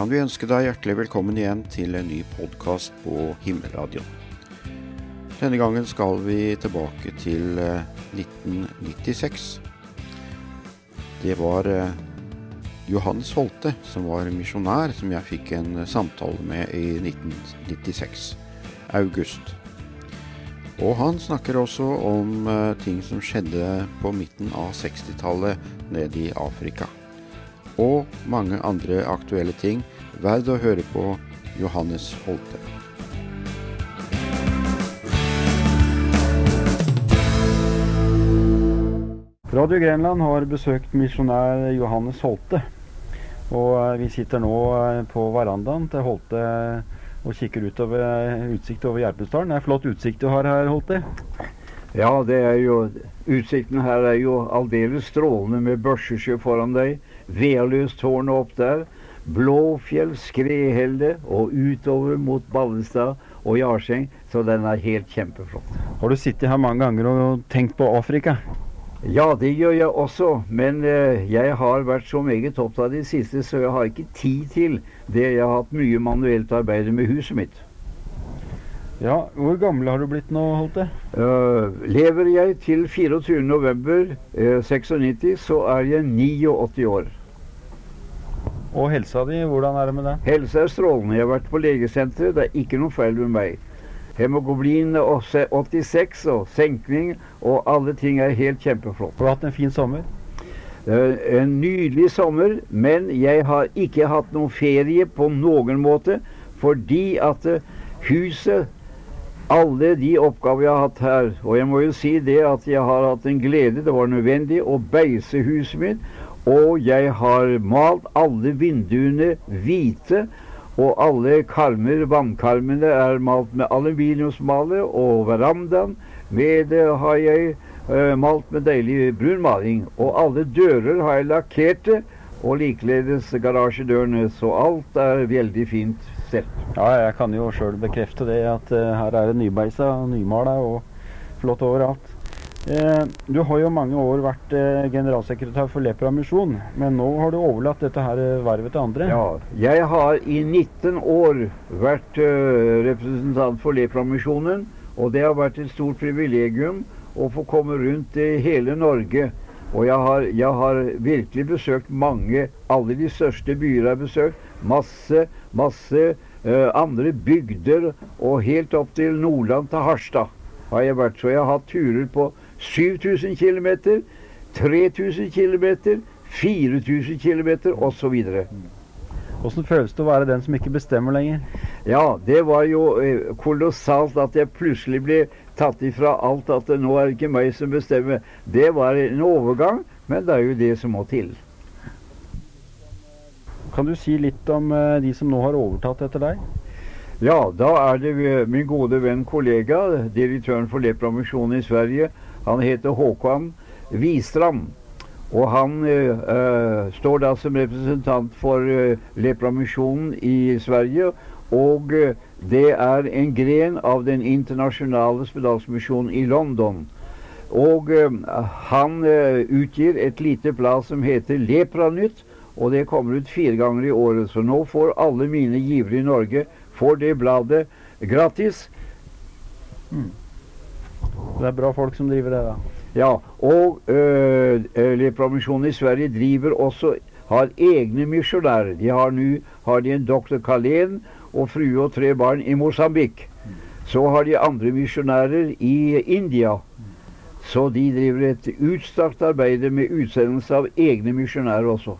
kan vi ønske deg hjertelig velkommen igjen til en ny podkast på Himmelradioen. Denne gangen skal vi tilbake til 1996. Eh, det var eh, Johannes Holte som var misjonær, som jeg fikk en samtale med i 1996. August. Og han snakker også om ting som skjedde på midten av 60-tallet nede i Afrika. Og mange andre aktuelle ting. Verd å høre på Johannes Holte. Radio Grenland har besøkt misjonær Johannes Holte. Og uh, vi sitter nå uh, på verandaen til Holte og kikker utover utsikt over Gjerpesdalen. Det er flott utsikt du har her, Holte. Ja, det er jo Utsikten her er jo aldeles strålende med Børsesjø foran deg, Vealøstårnet opp der, Blåfjell, Skrehelde og utover mot Ballestad og Jarseng. Så den er helt kjempeflott. Har du sittet her mange ganger og tenkt på Afrika? Ja, det gjør jeg også. Men eh, jeg har vært så meget opptatt i det siste, så jeg har ikke tid til det. Jeg har hatt mye manuelt arbeid med huset mitt. Ja, Hvor gammel har du blitt nå, Holte? Uh, lever jeg til 24.11.96, uh, så er jeg 89 år. Og helsa di, hvordan er det med det? Helsa er strålende. Jeg har vært på legesenteret. Det er ikke noe feil med meg. Hemoglobin 86 og senkning og alle ting er helt kjempeflott. Har du hatt en fin sommer? En nydelig sommer, men jeg har ikke hatt noen ferie på noen måte. Fordi at eh, huset Alle de oppgaver jeg har hatt her Og jeg må jo si det at jeg har hatt en glede. Det var nødvendig å beise huset mitt. Og jeg har malt alle vinduene hvite. Og alle karmer, vannkarmene er malt med aluminiumsmaler, og verandaen med det har jeg uh, malt med deilig brun maling. Og alle dører har jeg lakkert, og likeledes garasjedørene. Så alt er veldig fint stelt. Ja, jeg kan jo sjøl bekrefte det, at uh, her er det nybeisa, nymala og flott overalt. Eh, du har jo mange år vært eh, generalsekretær for Lepra misjon, men nå har du overlatt dette her eh, vervet til andre? Ja, jeg har i 19 år vært representant for Lepra-misjonen, og det har vært et stort privilegium å få komme rundt i hele Norge. Og jeg har, jeg har virkelig besøkt mange. Alle de største byer har besøkt. Masse, masse andre bygder, og helt opp til Nordland, til Harstad har jeg vært. Så jeg har hatt turer på 7000 km, 3000 km, 4000 km osv. Åssen føles det å være den som ikke bestemmer lenger? Ja, det var jo eh, kolossalt at jeg plutselig ble tatt ifra alt at det nå er det ikke meg som bestemmer. Det var en overgang, men det er jo det som må til. Kan du si litt om eh, de som nå har overtatt etter deg? Ja, da er det min gode venn kollega, direktøren for Lepramisjonen i Sverige, han heter Håkon Wistram. Og han uh, står da som representant for uh, Lepramisjonen i Sverige. Og uh, det er en gren av Den internasjonale spedalsmisjonen i London. Og han utgir et lite blad som heter Lepranytt. Og det kommer ut fire ganger i året. Så nå får alle mine givere i Norge får det bladet gratis. Mm. Det er bra folk som driver det, da. Ja. Og øh, i Sverige driver også har egne misjonærer. De har nå har de en doktor Kalén og frue og tre barn i Mosambik. Så har de andre misjonærer i India. Så de driver et utstrakt arbeid med utsendelse av egne misjonærer også.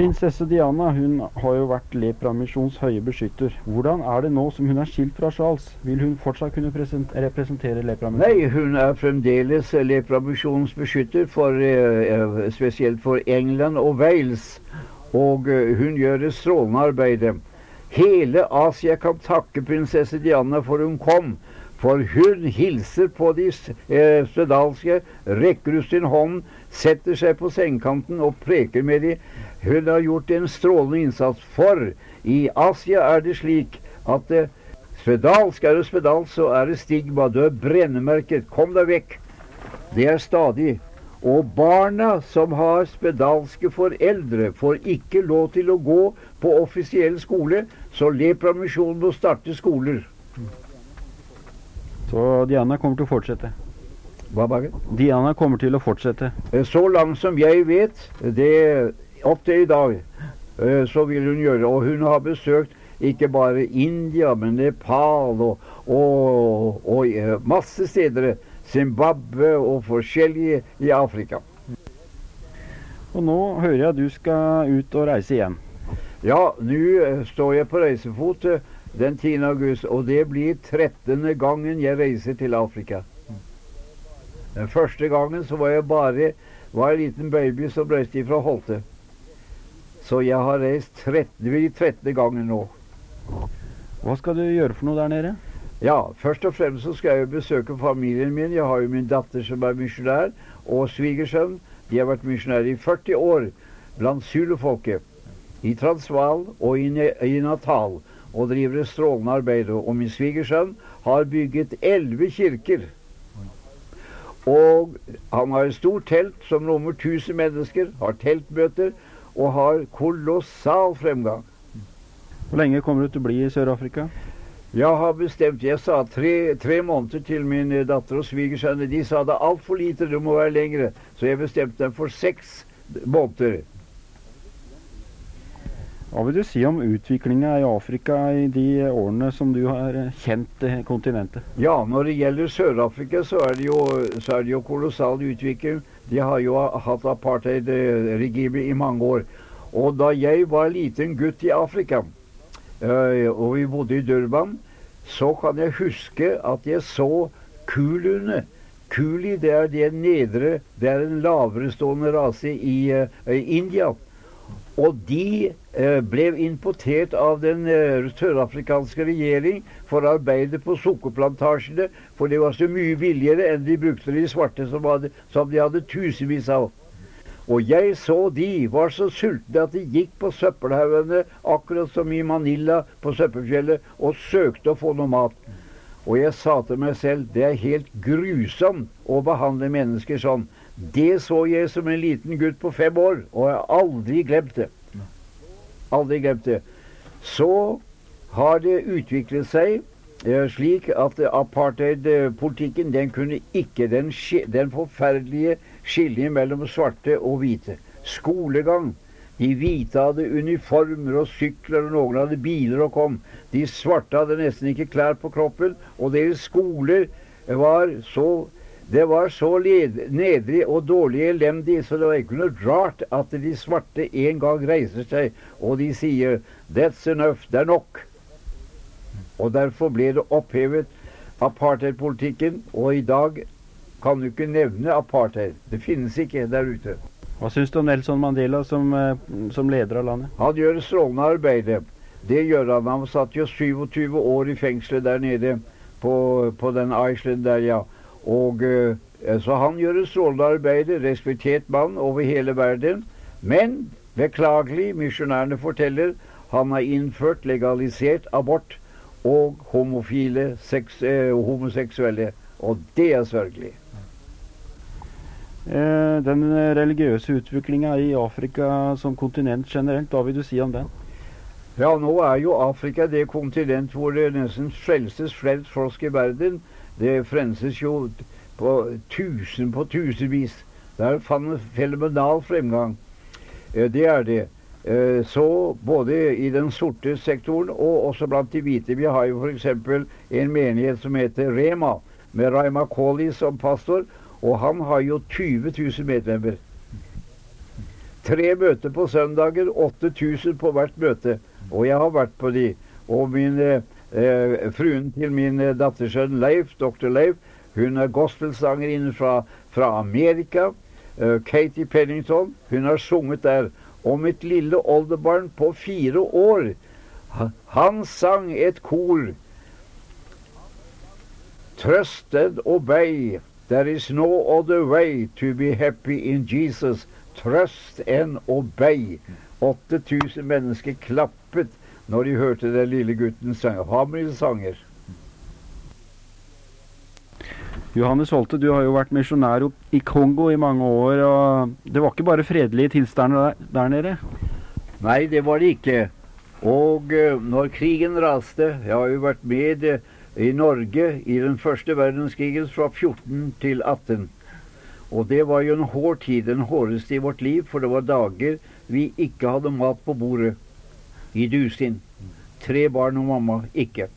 Prinsesse Diana hun har jo vært Lepra-misjons høye beskytter. Hvordan er det nå som hun er skilt fra Charles? Vil hun fortsatt kunne representere Lepra-misjonen? Nei, hun er fremdeles Lepra-misjonens beskytter, for, eh, spesielt for England og Wales. Og eh, hun gjør det strålende arbeidet. Hele Asia kan takke prinsesse Diana for hun kom. For hun hilser på de eh, spedalske, rekker ut sin hånd, setter seg på sengekanten og preker med dem. Hun har gjort en strålende innsats. For i Asia er det slik at eh, spedalsk er det spedalsk, så er det stigma. Du er brennemerket. Kom deg vekk. Det er stadig. Og barna som har spedalske foreldre, får ikke lov til å gå på offisiell skole, så Lepramisjonen må starte skoler. Så Diana kommer til å fortsette. Hva bare? Diana kommer til å fortsette. Eh, Så langt som jeg vet, det opp til i dag, eh, så vil hun gjøre Og hun har besøkt ikke bare India, men Nepal og, og, og eh, masse steder. Zimbabwe og forskjellige i Afrika. Og nå hører jeg at du skal ut og reise igjen. Ja, nå står jeg på reisefot den 10. august, og det blir 13. gangen jeg reiser til Afrika. Den første gangen så var jeg bare var en liten baby som reiste fra Holte. Så jeg har reist 13, det blir 13. gangen nå. Hva skal du gjøre for noe der nede? Ja, først og fremst så skal jeg besøke familien min. Jeg har jo min datter som er misjonær, og svigersønn. De har vært misjonærer i 40 år blant zulufolket. I Transvaal og i, i Natal. Og driver et strålende arbeid. Og min svigersønn har bygget elleve kirker. Og han har et stort telt som rommer 1000 mennesker, har teltmøter og har kolossal fremgang. Hvor lenge kommer du til å bli i Sør-Afrika? Jeg har bestemt Jeg sa tre, tre måneder til min datter og svigersønn. De sa det er altfor lite, det må være lengre. Så jeg bestemte dem for seks måneder. Hva vil du si om utviklinga i Afrika i de årene som du har eh, kjent eh, kontinentet? Ja, når det gjelder Sør-Afrika, så så er det jo kolossal utvikling. De har jo hatt apartheid-regime i mange år. Og da jeg var liten gutt i Afrika, øh, og vi bodde i Durban, så kan jeg huske at jeg så kuluene. Kuli det er det nedre, det er en laverestående rase i i India. Og de eh, ble importert av den eh, sørafrikanske regjering for å arbeide på sukkerplantasjene, for det var så mye billigere enn de brukte de svarte, som, hadde, som de hadde tusenvis av. Og jeg så de var så sultne at de gikk på søppelhaugene, akkurat som i Manila på Søppelfjellet, og søkte å få noe mat. Og jeg sa til meg selv det er helt grusomt å behandle mennesker sånn. Det så jeg som en liten gutt på fem år, og jeg har aldri glemt det. Aldri glemt det. Så har det utviklet seg eh, slik at apartheid-politikken den kunne ikke den, den forferdelige skillet mellom svarte og hvite. Skolegang. De hvite hadde uniformer og sykler, og noen hadde biler og kom. De svarte hadde nesten ikke klær på kroppen, og deres skoler var så det var så nedrig og dårlig elendig, så det var ikke noe rart at de svarte en gang reiser seg og de sier 'That's enough', det er nok. Og derfor ble det opphevet apartheidpolitikken, og i dag kan du ikke nevne apartheid. Det finnes ikke der ute. Hva syns du om Nelson Mandela som, eh, som leder av landet? Han gjør strålende arbeid. Det gjør han. Han satt jo 27 år i fengselet der nede på, på den Iceland der, ja. Og eh, Så han gjør et strålende arbeid. Respektert mann over hele verden. Men beklagelig, misjonærene forteller, han har innført legalisert abort og homofile, sex, eh, homoseksuelle. Og det er sørgelig. Eh, den religiøse utviklinga i Afrika som kontinent generelt, hva vil du si om den? Ja, nå er jo Afrika det kontinent hvor det nesten frelses flest folk i verden. Det fremses jo på tusen på tusenvis. Det er en fenomenal fremgang. Eh, Det er det. Eh, Så både i den sorte sektoren og også blant de hvite. Vi har jo f.eks. en menighet som heter Rema, med Raima Koli som pastor. Og han har jo 20 000 medlemmer. Tre møter på søndager, 8000 på hvert møte. Og jeg har vært på de. Og min, eh, fruen til min eh, dattersønn Leif, doktor Leif, hun er gospelsangerinne fra, fra Amerika. Eh, Katie Pennington. Hun har sunget der. Og mitt lille oldebarn på fire år, han sang et kor. Trust and obey. There is no other way to be happy in Jesus. Trust and obey. 8000 mennesker klappet når de hørte den lille gutten synge. Hamrens sanger. Johannes Holte, du har jo vært misjonær i Kongo i mange år. og Det var ikke bare fredelige tilstander der, der nede? Nei, det var det ikke. Og uh, når krigen raste Jeg har jo vært med uh, i Norge i den første verdenskrigen fra 14 til 18. Og det var jo en hård tid, den hårdeste i vårt liv, for det var dager vi ikke hadde mat på bordet i dusin. Tre barn og mamma ikke.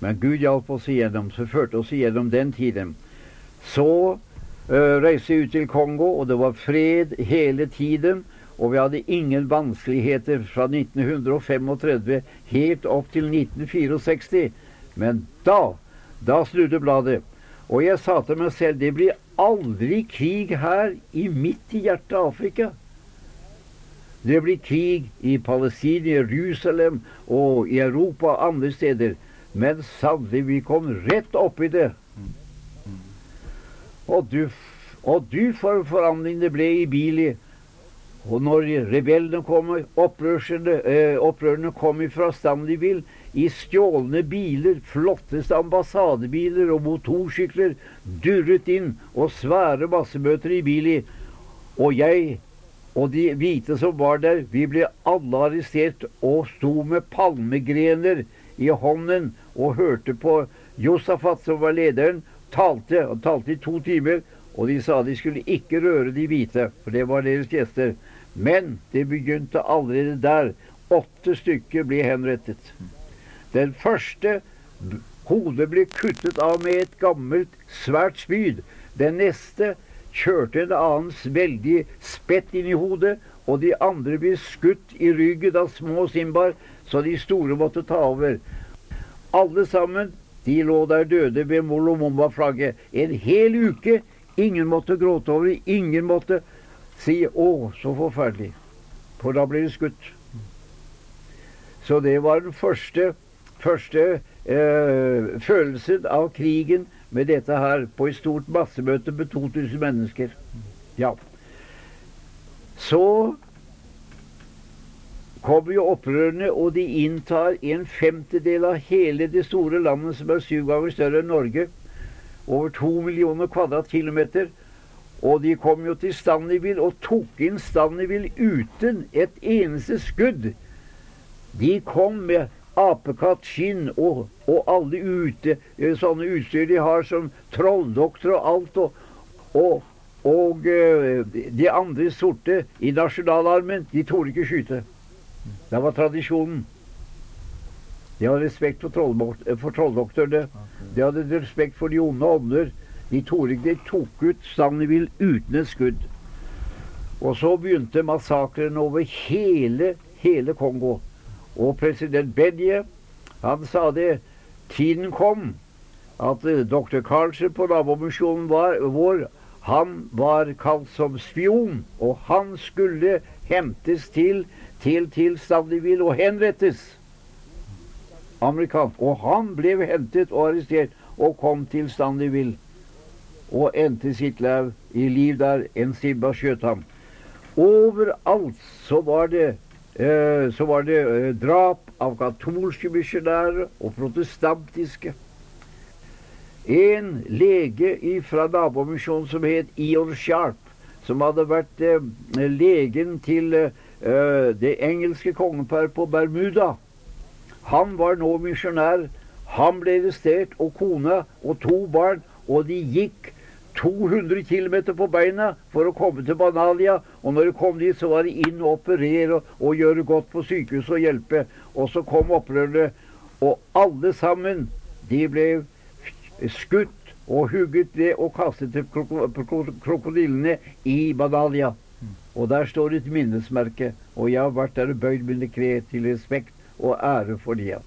Men Gud hjalp oss igjennom, så førte oss igjennom den tiden. Så øh, reiste vi ut til Kongo, og det var fred hele tiden. Og vi hadde ingen vanskeligheter fra 1935 helt opp til 1964. Men da, da snudde bladet. Og jeg sa til meg selv det blir aldri krig her i midt i hjertet av Afrika. Det blir krig i Palestina, Jerusalem og i Europa og andre steder. Men sannelig, vi kom rett opp i det. Og du, og du for forandring det ble i Bili. Og når rebellene kom, opprørerne, eh, opprørerne kom fra Stanleyville i stjålne biler, flotteste ambassadebiler og motorsykler, durret inn og svære massemøter i Bili. Og jeg og de hvite som var der, vi ble alle arrestert og sto med palmegrener i hånden og hørte på Josafat, som var lederen, talte. Han talte i to timer, og de sa de skulle ikke røre de hvite, for det var deres gjester. Men det begynte allerede der. Åtte stykker ble henrettet. Den første hodet ble kuttet av med et gammelt, svært spyd. Den neste kjørte en annens veldig spett inn i hodet, og de andre ble skutt i ryggen av små simbar, så de store måtte ta over. Alle sammen de lå der døde ved Molomomba-flagget en hel uke. Ingen måtte gråte over det. Ingen måtte si 'Å, så forferdelig'. For da ble de skutt. Så det var den første første eh, følelsen av krigen med dette her på et stort massemøte med 2000 mennesker. Ja. Så kommer jo opprørerne, og de inntar en femtedel av hele det store landet, som er syv ganger større enn Norge. Over to millioner kvadratkilometer. Og de kom jo til Stanleyville og tok inn Stanleyville uten et eneste skudd. De kom med apekattskinn og, og, alle ute, eh, sånne utstyr de har som trolldoktor og alt. Og, og, og eh, de andre sorte i nasjonalarmen, de torde ikke skyte. Det var tradisjonen. De hadde respekt for, eh, for trolldoktorene. De hadde respekt for de onde ånder. De. De tok ut Stangervill uten et skudd. Og så begynte massakren over hele, hele Kongo. Og president Bedje, han sa det Tiden kom at uh, dr. Karlsen på nabomisjonen vår, han var kalt som spion, og han skulle hentes til til, til Stanleyville og henrettes. Amerikansk. Og han ble hentet og arrestert og kom til Stanleyville og endte sitt liv i liv der. En Simba skjøt ham. Overalt så var det Eh, så var det eh, drap av katolske misjonærer og protestantiske. En lege fra nabomisjonen som het Ion Sharp, som hadde vært eh, legen til det engelske kongeparet på Bermuda. Han var nå misjonær. Han ble arrestert, og kona og to barn, og de gikk 200 km på beina for å komme til Banalia. Og når de kom dit, så var de inn og operere og, og gjøre godt på sykehuset og hjelpe. Og så kom opprørerne, og alle sammen, de ble skutt og hugget ned og kastet til krokodillene i Banalia. Og der står et minnesmerke. Og jeg har vært der og bøyd mine kre til respekt og ære for det.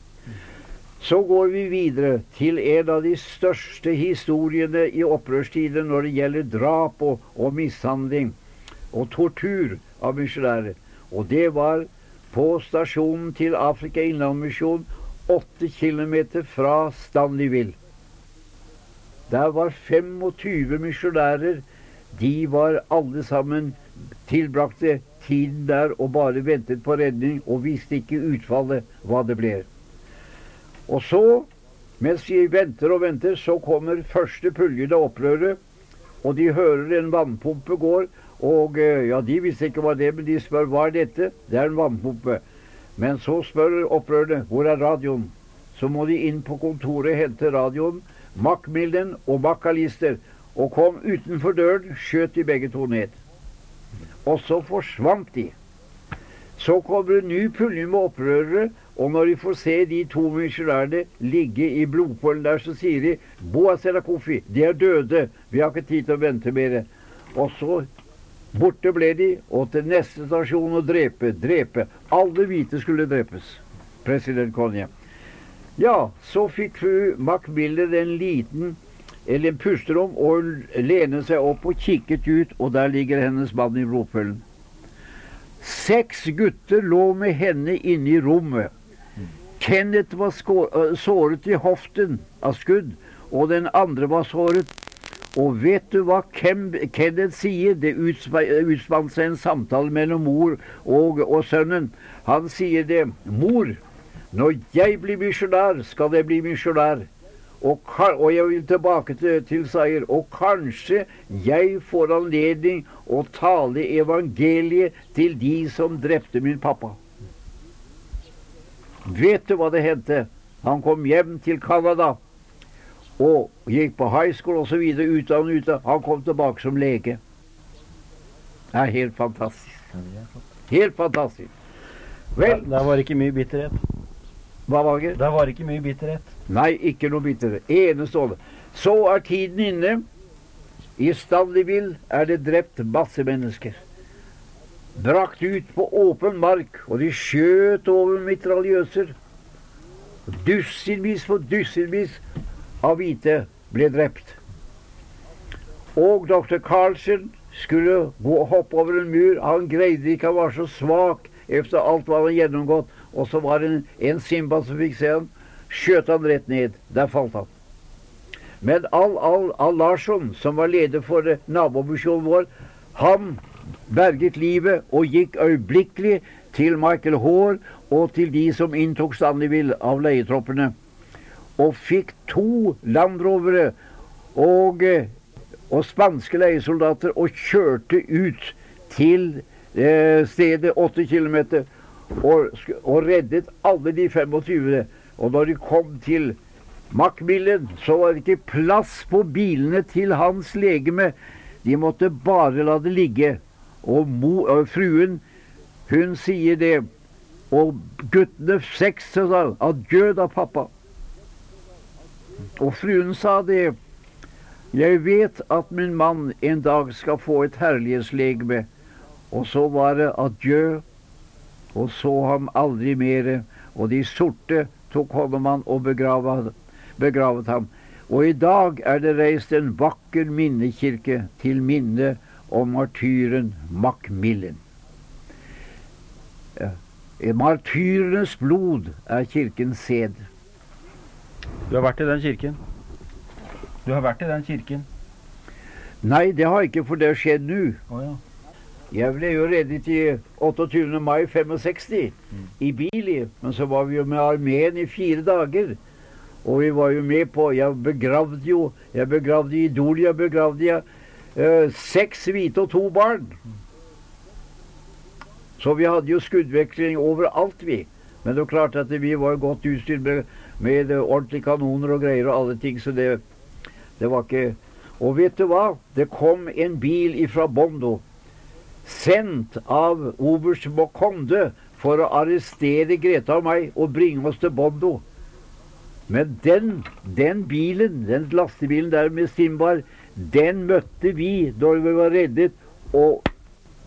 Så går vi videre til en av de største historiene i opprørstiden når det gjelder drap og, og mishandling og tortur av misjonærer. Og det var på stasjonen til Afrika Innlandsmisjon, åtte kilometer fra Stanleyville. Der var 25 misjonærer. De var alle sammen tilbrakte tiden der og bare ventet på redning og visste ikke utfallet, hva det ble. Og så Mens de venter og venter, så kommer første puljen av opprøret. Og de hører en vannpumpe går. Og eh, ja, de visste ikke hva det men de spør hva er dette. Det er en vannpumpe. Men så spør opprørerne hvor er radioen. Så må de inn på kontoret, hente radioen. Macmillan og Macalister. Og kom utenfor døren, skjøt de begge to ned. Og så forsvant de. Så kommer en ny pulje med opprørere, og når de får se de to misjonærene ligge i blodpålen der, så sier de Boaz Kofi, de er døde. Vi har ikke tid til å vente mer. Og så borte ble de, og til neste stasjon å drepe, drepe. Alle hvite skulle drepes. President Konje. Ja, så fikk fru Macmillan en liten eller en pusterom og lene seg opp og kikket ut, og der ligger hennes mann i blodpølen. Seks gutter lå med henne inne i rommet. Kenneth var såret i hoften av skudd, og den andre var såret. Og vet du hva Kenneth sier? Det utspant seg en samtale mellom mor og, og sønnen. Han sier det. Mor, når jeg blir misjonær, skal jeg bli misjonær. Og, og, jeg vil tilbake til, til seier. Og kanskje jeg får anledning å tale evangeliet til de som drepte min pappa. Vet du hva det hendte? Han kom hjem til Canada og gikk på high school osv. Utdannet ute. Han kom tilbake som lege. Det er helt fantastisk. Helt fantastisk. Vel Der var ikke mye bitterhet. Hva var det? Der var ikke mye bitterhet. Nei, ikke noe bitterhet. Enestående. Så er tiden inne. I Stanleyville er det drept masse mennesker. Brakt ut på åpen mark, og de skjøt over mitraljøser. Dusinvis på dusinvis av hvite ble drept. Og dr. Carlsen skulle gå og hoppe over en mur. Han greide ikke, han var så svak etter alt hva han gjennomgått. Og så var det en, en Simba som fikk se han. Skjøt han rett ned. Der falt han. Men Al-Al Larsson, som var leder for nabomisjonen vår, han berget livet og gikk øyeblikkelig til Michael Hall og til de som inntok Stanleyville av leietroppene og fikk to landrovere og, eh, og spanske leiesoldater og kjørte ut til eh, stedet åtte kilometer og, og, reddet alle de 25. Og når de kom til Macmillan, så var det ikke plass på bilene til hans legeme. De måtte bare la det ligge. Og, mo, og fruen, hun sier det. Og guttene seks sa adjø da, pappa. Og fruen sa det. Jeg vet at min mann en dag skal få et herlighetslegeme. Og så var det adjø, og så ham aldri mere. Og de sorte tok hånd om han og begravet, begravet ham. Og i dag er det reist en vakker minnekirke til minne om martyren Macmillan. I Martyrenes blod er kirkens sæd. Du har vært i den kirken? Du har vært i den kirken? Nei, det har jeg ikke, for det har skjedd nå. Oh, ja. Jeg ble jo reddet i 28. mai 65 mm. i Bili, men så var vi jo med armeen i fire dager. Og vi var jo med på Jeg begravde jo Jeg begravde Idolia begravde jeg seks hvite og to barn. Så vi hadde jo skuddveksling overalt, vi. Men det er klart at vi var godt utstyrt med med ordentlige kanoner og greier og alle ting. Så det, det var ikke Og vet du hva? Det kom en bil ifra Bondo, sendt av oberst Mokonde for å arrestere Greta og meg og bringe oss til Bondo. Men den, den bilen, den lastebilen der med Simbar, den møtte vi da vi var reddet. Og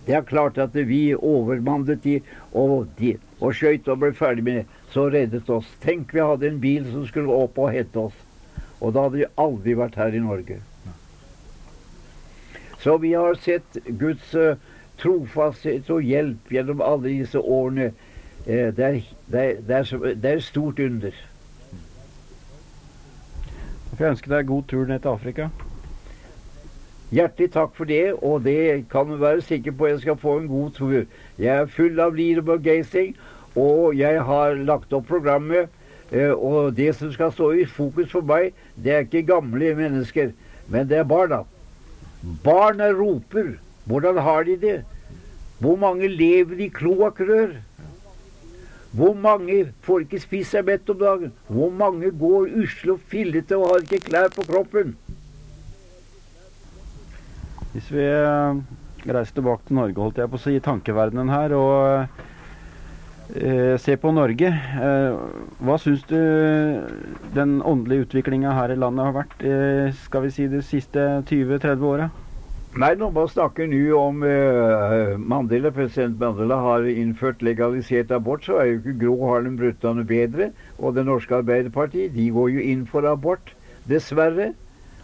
det er klart at vi overmannet de og, de, og skøyt og ble ferdig med det så reddet oss. Tenk vi hadde en bil som skulle opp og hente oss. Og da hadde vi aldri vært her i Norge. Så vi har sett Guds uh, trofasthet og hjelp gjennom alle disse årene. Uh, det, er, det, er, det, er, det er stort under. Jeg ønsker ønske deg god tur ned til Afrika. Hjertelig takk for det, og det kan du være sikker på jeg skal få en god tur. Jeg er full av lir og og jeg har lagt opp programmet Eh, og det som skal stå i fokus for meg, det er ikke gamle mennesker, men det er barna. Barna roper. Hvordan har de det? Hvor mange lever i kloakkrør? Hvor mange får ikke spist seg mett om dagen? Hvor mange går usle og fillete og har ikke klær på kroppen? Hvis vi eh, reiser tilbake til Norge, holdt jeg på å si, tankeverdenen her, og eh, ser på Norge, eh, hva syns du den åndelige utviklinga her i landet har vært eh, skal vi si, de siste 20-30 åra? Nei, nå bare snakker nå om eh, Mandela, president Mandela har innført legalisert abort, så er jo ikke Gro Harlem noe bedre. Og Det norske Arbeiderpartiet de går jo inn for abort, dessverre.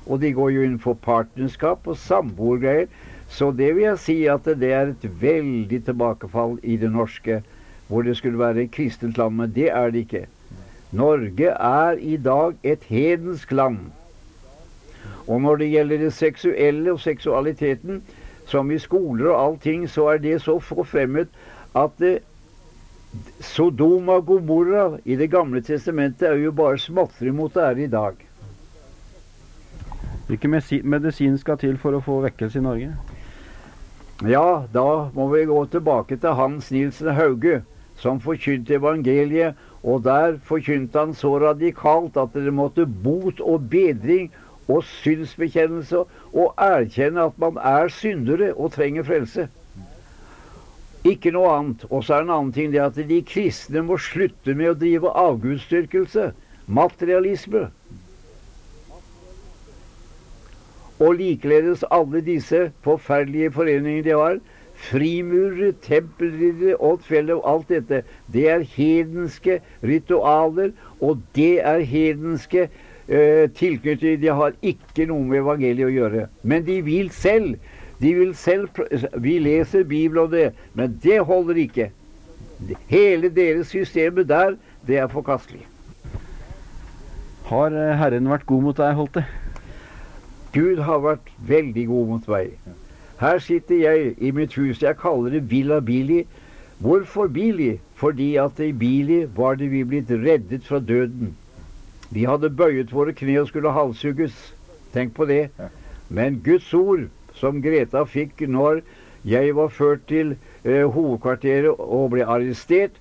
Og de går jo inn for partnerskap og samboergreier. Så det vil jeg si at det er et veldig tilbakefall i det norske, hvor det skulle være et kristent land. Men det er det ikke. Norge er i dag et hedensk land. Og når det gjelder det seksuelle og seksualiteten, som i skoler og allting, så er det så forfremmet at det, Sodoma og Gomorra i Det gamle testamentet er jo bare småtteri mot det er i dag. Hvilken medisin skal til for å få vekkelse i Norge? Ja, da må vi gå tilbake til Hans Nilsen Hauge, som forkynte evangeliet. Og der forkynte han så radikalt at det måtte bot og bedring og synsbekjennelse og erkjenne at man er syndere og trenger frelse. Ikke noe annet. Og så er en annen ting det at de kristne må slutte med å drive avgudsdyrkelse. Materialisme. Og likeledes alle disse forferdelige foreningene de har. Frimurere, tempelriddere, og alt dette. Det er hedenske ritualer, og det er hedenske eh, tilknytninger. De har ikke noe med evangeliet å gjøre. Men de vil selv. De vil selv Vi leser Bibelen og det, men det holder ikke. Hele deres systemet der, det er forkastelig. Har eh, Herren vært god mot deg, Holte? Gud har vært veldig god mot meg. Her sitter jeg i mitt hus. Jeg kaller det Villa Bili. Hvorfor Bili? Fordi at i Bili var det vi blitt reddet fra døden. Vi hadde bøyet våre kne og skulle halshugges. Tenk på det. Men Guds ord, som Greta fikk når jeg var ført til eh, hovedkvarteret og ble arrestert,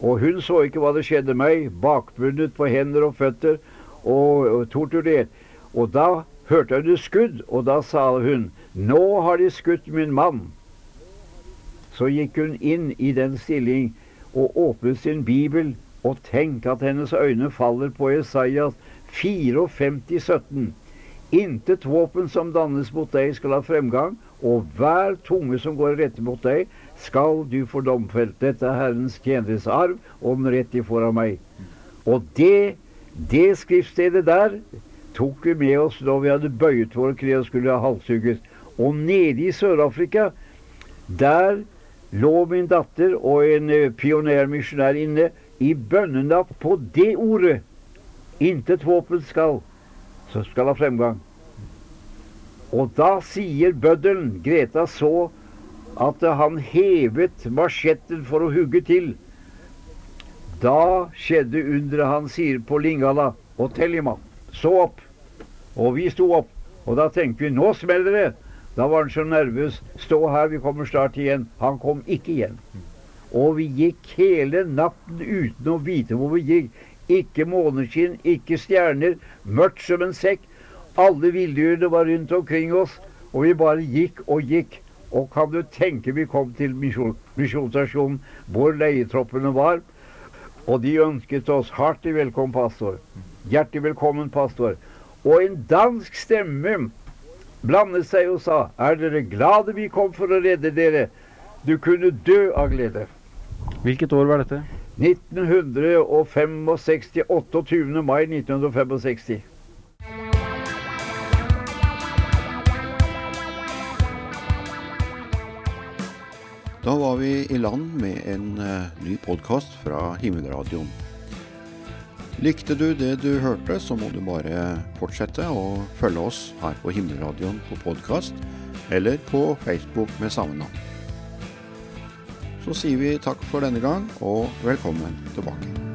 og hun så ikke hva det skjedde meg, bakbundet på hender og føtter og, og torturert. Og da hørte hun et skudd, og da sa hun 'Nå har de skutt min mann'. Så gikk hun inn i den stilling og åpnet sin bibel og tenk at hennes øyne faller på Esaias 54, 17. Intet våpen som dannes mot deg, skal ha fremgang, og hver tunge som går rette mot deg, skal du få domfelt. Dette er Herrens tjeneres arv, og den rett i får av meg. Og det, det skriftstedet der tok vi med oss da vi hadde bøyet våre kne og skulle halshugges. Og nede i Sør-Afrika, der lå min datter og en eh, pionermisjonær inne i bønnenatt på det ordet. Intet våpen skal, så skal ha fremgang. Og da sier bøddelen, Greta, så at han hevet marsjetten for å hugge til. Da skjedde underet han sier på Lingala og Tellima. Så opp. Og vi sto opp. Og da tenkte vi nå smeller det. Da var han så nervøs. Stå her, vi kommer snart igjen. Han kom ikke igjen. Og vi gikk hele natten uten å vite hvor vi gikk. Ikke måneskinn, ikke stjerner. Mørkt som en sekk. Alle villdyrene var rundt omkring oss, og vi bare gikk og gikk. Og kan du tenke vi kom til misjonsstasjonen hvor leietroppene var. Og de ønsket oss hartelig velkommen, pastor. Hjertelig velkommen, pastor. Og en dansk stemme blandet seg og sa, er dere glade vi kom for å redde dere? Du kunne dø av glede. Hvilket år var dette? 1965. 28. mai 1965. Da var vi i land med en uh, ny podkast fra Himmelradioen. Likte du det du hørte, så må du bare fortsette å følge oss her på Himmelradioen på podkast, eller på Facebook med samme navn så sier vi takk for denne gang, og velkommen tilbake.